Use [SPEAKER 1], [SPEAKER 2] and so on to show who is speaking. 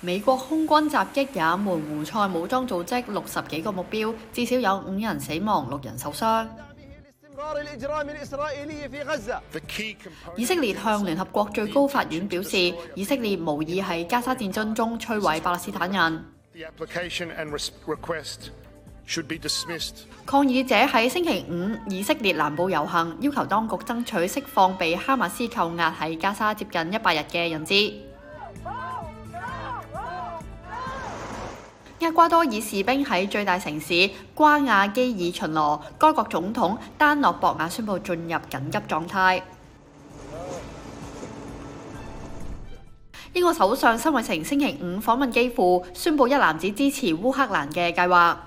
[SPEAKER 1] 美国空军袭击也门胡塞武装组织六十几个目标，至少有五人死亡、六人受伤。以色列向联合国最高法院表示，以色列无疑喺加沙战争中摧毁巴勒斯坦人。抗议者喺星期五以色列南部游行，要求当局争取释放被哈马斯扣押喺加沙接近一百日嘅人质。厄瓜多尔士兵喺最大城市瓜亚基尔巡逻，该国总统丹诺博亚宣布进入紧急状态。英国首相辛伟成星期五访问基辅，宣布一男子支持乌克兰嘅
[SPEAKER 2] 计划。